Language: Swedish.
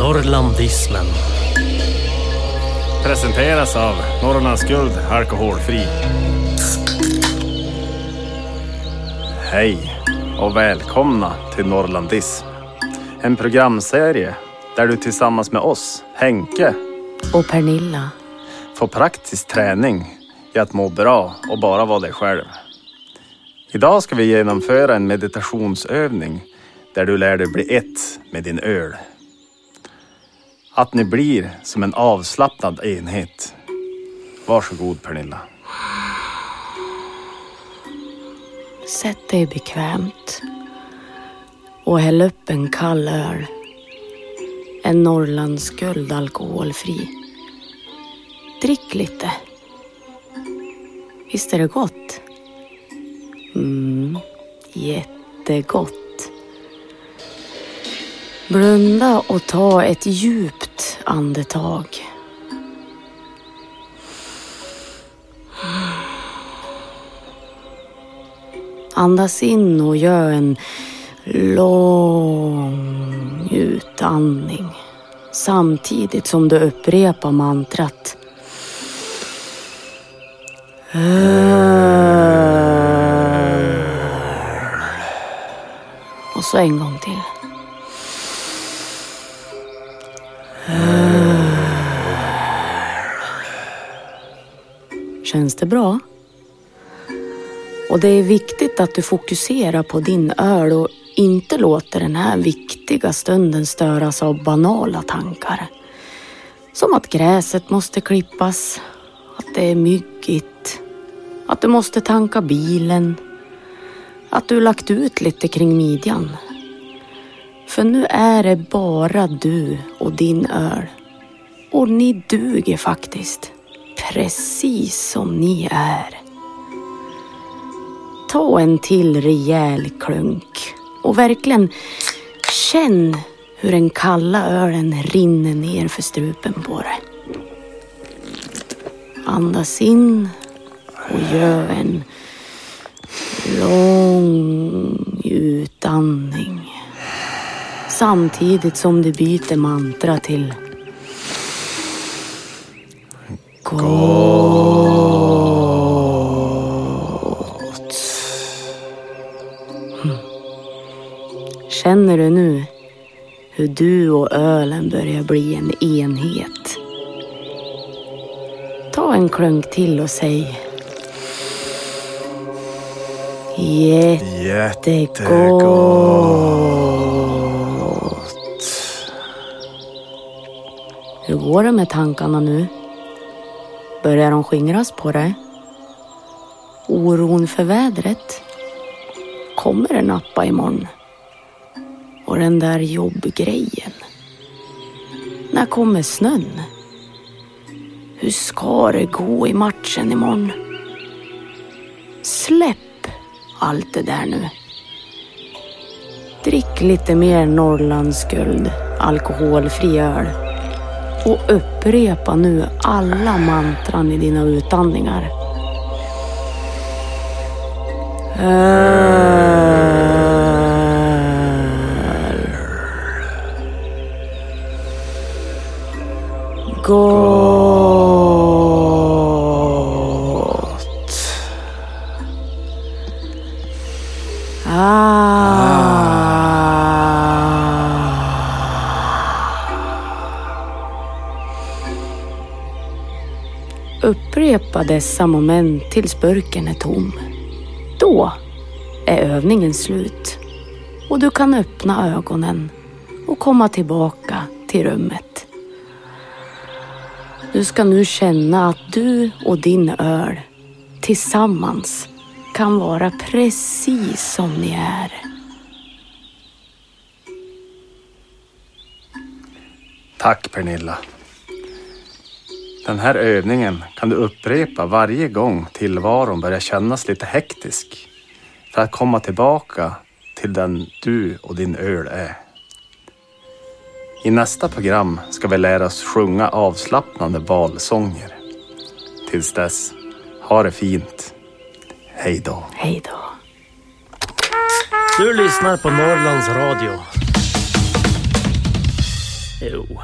Norrlandismen. Presenteras av Norrlands Guld Alkoholfri. Hej och välkomna till Norrlandism. En programserie där du tillsammans med oss, Henke, Och Pernilla. får praktisk träning i att må bra och bara vara dig själv. Idag ska vi genomföra en meditationsövning där du lär dig bli ett med din öl. Att ni blir som en avslappnad enhet. Varsågod Pernilla. Sätt dig bekvämt och häll upp en kall öl. En Norrlandsguld alkoholfri. Drick lite. Visst är det gott? Mm, jättegott. Blunda och ta ett djupt andetag. Andas in och gör en lång utandning samtidigt som du upprepar mantrat. Och så en gång till. Känns det bra? Och det är viktigt att du fokuserar på din öl och inte låter den här viktiga stunden störas av banala tankar. Som att gräset måste klippas, att det är myggigt, att du måste tanka bilen, att du lagt ut lite kring midjan. För nu är det bara du och din öl. Och ni duger faktiskt. Precis som ni är. Ta en till rejäl klunk och verkligen känn hur den kalla ölen rinner ner för strupen på dig. Andas in och gör en lång utandning. Samtidigt som du byter mantra till Gott. Mm. Känner du nu hur du och ölen börjar bli en enhet? Ta en klunk till och säg Jättegott. Går det med tankarna nu? Börjar de skingras på dig? Oron för vädret? Kommer det nappa imorgon? Och den där jobbgrejen? När kommer snön? Hur ska det gå i matchen imorgon? Släpp allt det där nu. Drick lite mer Norrlandsguld, alkoholfri öl. Och upprepa nu alla mantran i dina utandningar. Öl. Gott. Ah. Upprepa dessa moment tills burken är tom. Då är övningen slut och du kan öppna ögonen och komma tillbaka till rummet. Du ska nu känna att du och din öl tillsammans kan vara precis som ni är. Tack Pernilla. Den här övningen kan du upprepa varje gång tillvaron börjar kännas lite hektisk. För att komma tillbaka till den du och din öl är. I nästa program ska vi lära oss sjunga avslappnande valsånger. Tills dess, ha det fint. Hej då. Hej då. Du lyssnar på Norrlands Radio. Jo,